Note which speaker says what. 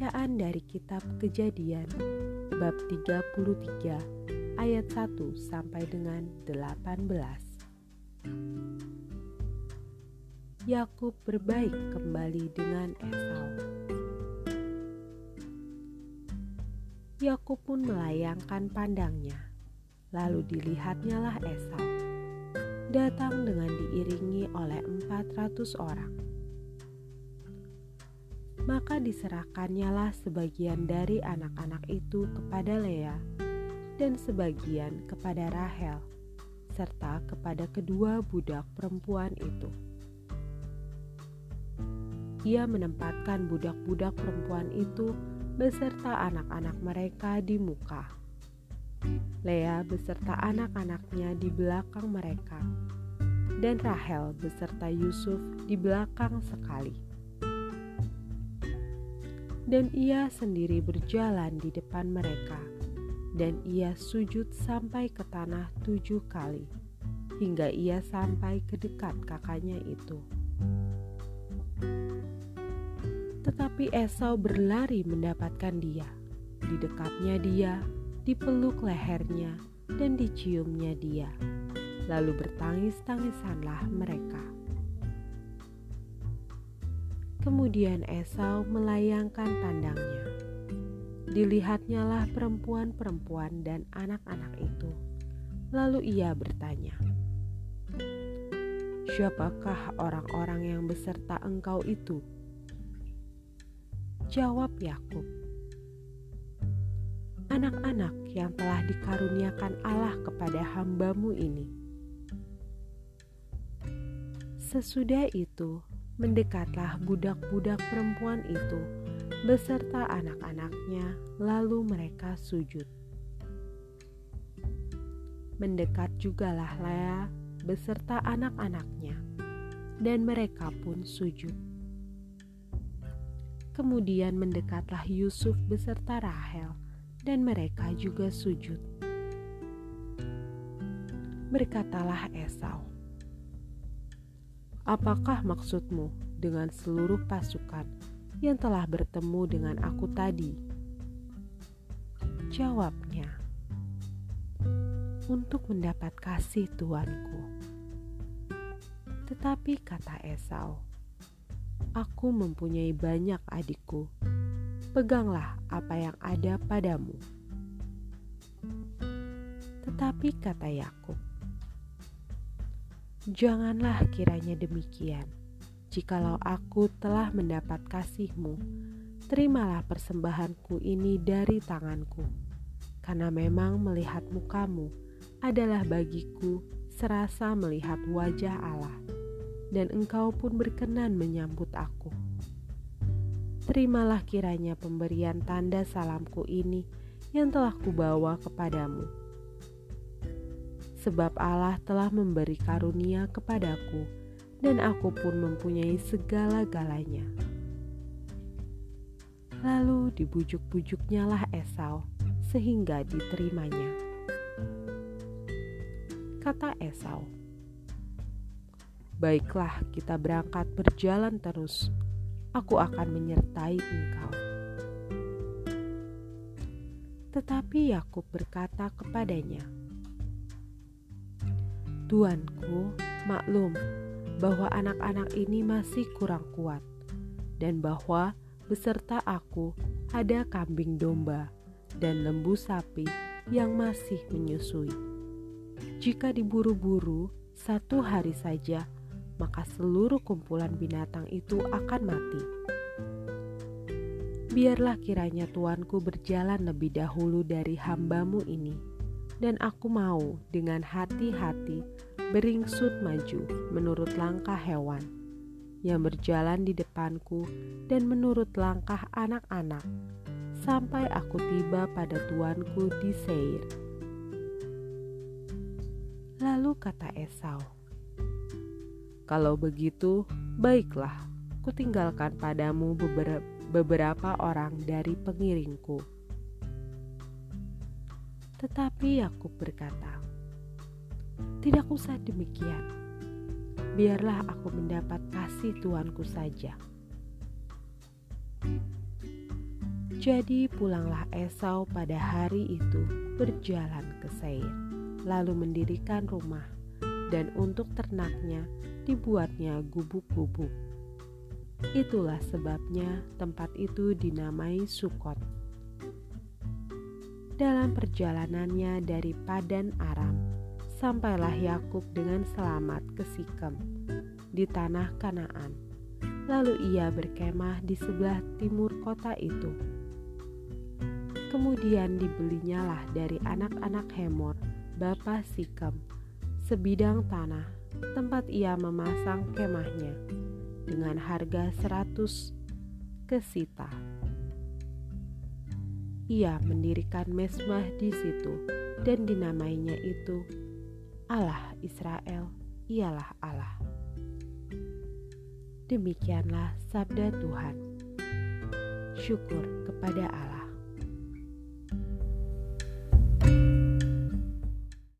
Speaker 1: Bacaan dari kitab Kejadian bab 33 ayat 1 sampai dengan 18. Yakub berbaik kembali dengan Esau. Yakub pun melayangkan pandangnya, lalu dilihatnyalah Esau datang dengan diiringi oleh 400 orang maka diserahkannyalah sebagian dari anak-anak itu kepada Lea dan sebagian kepada Rahel serta kepada kedua budak perempuan itu. Ia menempatkan budak-budak perempuan itu beserta anak-anak mereka di muka. Lea beserta anak-anaknya di belakang mereka, dan Rahel beserta Yusuf di belakang sekali dan ia sendiri berjalan di depan mereka, dan ia sujud sampai ke tanah tujuh kali, hingga ia sampai ke dekat kakaknya itu. Tetapi Esau berlari mendapatkan dia, di dekatnya dia, dipeluk lehernya, dan diciumnya dia. Lalu bertangis-tangisanlah mereka. Kemudian Esau melayangkan pandangnya. Dilihatnyalah perempuan-perempuan dan anak-anak itu. Lalu ia bertanya, "Siapakah orang-orang yang beserta engkau itu?" Jawab Yakub, "Anak-anak yang telah dikaruniakan Allah kepada hambamu ini." Sesudah itu, mendekatlah budak-budak perempuan itu beserta anak-anaknya, lalu mereka sujud. Mendekat jugalah Lea beserta anak-anaknya, dan mereka pun sujud. Kemudian mendekatlah Yusuf beserta Rahel, dan mereka juga sujud. Berkatalah Esau, Apakah maksudmu dengan seluruh pasukan yang telah bertemu dengan aku tadi? Jawabnya, untuk mendapat kasih Tuanku. Tetapi kata Esau, aku mempunyai banyak adikku. Peganglah apa yang ada padamu. Tetapi kata Yakub, Janganlah kiranya demikian. Jikalau aku telah mendapat kasihmu, terimalah persembahanku ini dari tanganku. Karena memang melihat mukamu adalah bagiku serasa melihat wajah Allah, dan engkau pun berkenan menyambut aku. Terimalah kiranya pemberian tanda salamku ini yang telah kubawa kepadamu sebab Allah telah memberi karunia kepadaku, dan aku pun mempunyai segala-galanya. Lalu dibujuk-bujuknya lah Esau, sehingga diterimanya. Kata Esau, Baiklah, kita berangkat berjalan terus. Aku akan menyertai engkau. Tetapi Yakub berkata kepadanya, Tuanku, maklum bahwa anak-anak ini masih kurang kuat, dan bahwa beserta aku ada kambing domba dan lembu sapi yang masih menyusui. Jika diburu-buru satu hari saja, maka seluruh kumpulan binatang itu akan mati. Biarlah kiranya tuanku berjalan lebih dahulu dari hambamu ini dan aku mau dengan hati-hati beringsut maju menurut langkah hewan yang berjalan di depanku dan menurut langkah anak-anak sampai aku tiba pada tuanku di Seir. Lalu kata Esau, "Kalau begitu, baiklah, kutinggalkan padamu beberapa orang dari pengiringku." Tetapi Yakub berkata, "Tidak usah demikian. Biarlah aku mendapat kasih Tuanku saja." Jadi pulanglah Esau pada hari itu berjalan ke Seir, lalu mendirikan rumah, dan untuk ternaknya dibuatnya gubuk-gubuk. Itulah sebabnya tempat itu dinamai Sukot. Dalam perjalanannya dari Padan Aram, sampailah Yakub dengan selamat ke Sikem di tanah Kanaan. Lalu ia berkemah di sebelah timur kota itu Kemudian dibelinyalah dari anak-anak Hemor, bapa Sikem, sebidang tanah, tempat ia memasang kemahnya, dengan harga seratus kesita. Ia mendirikan mesbah di situ dan dinamainya itu Allah Israel ialah Allah. Demikianlah sabda Tuhan. Syukur kepada Allah.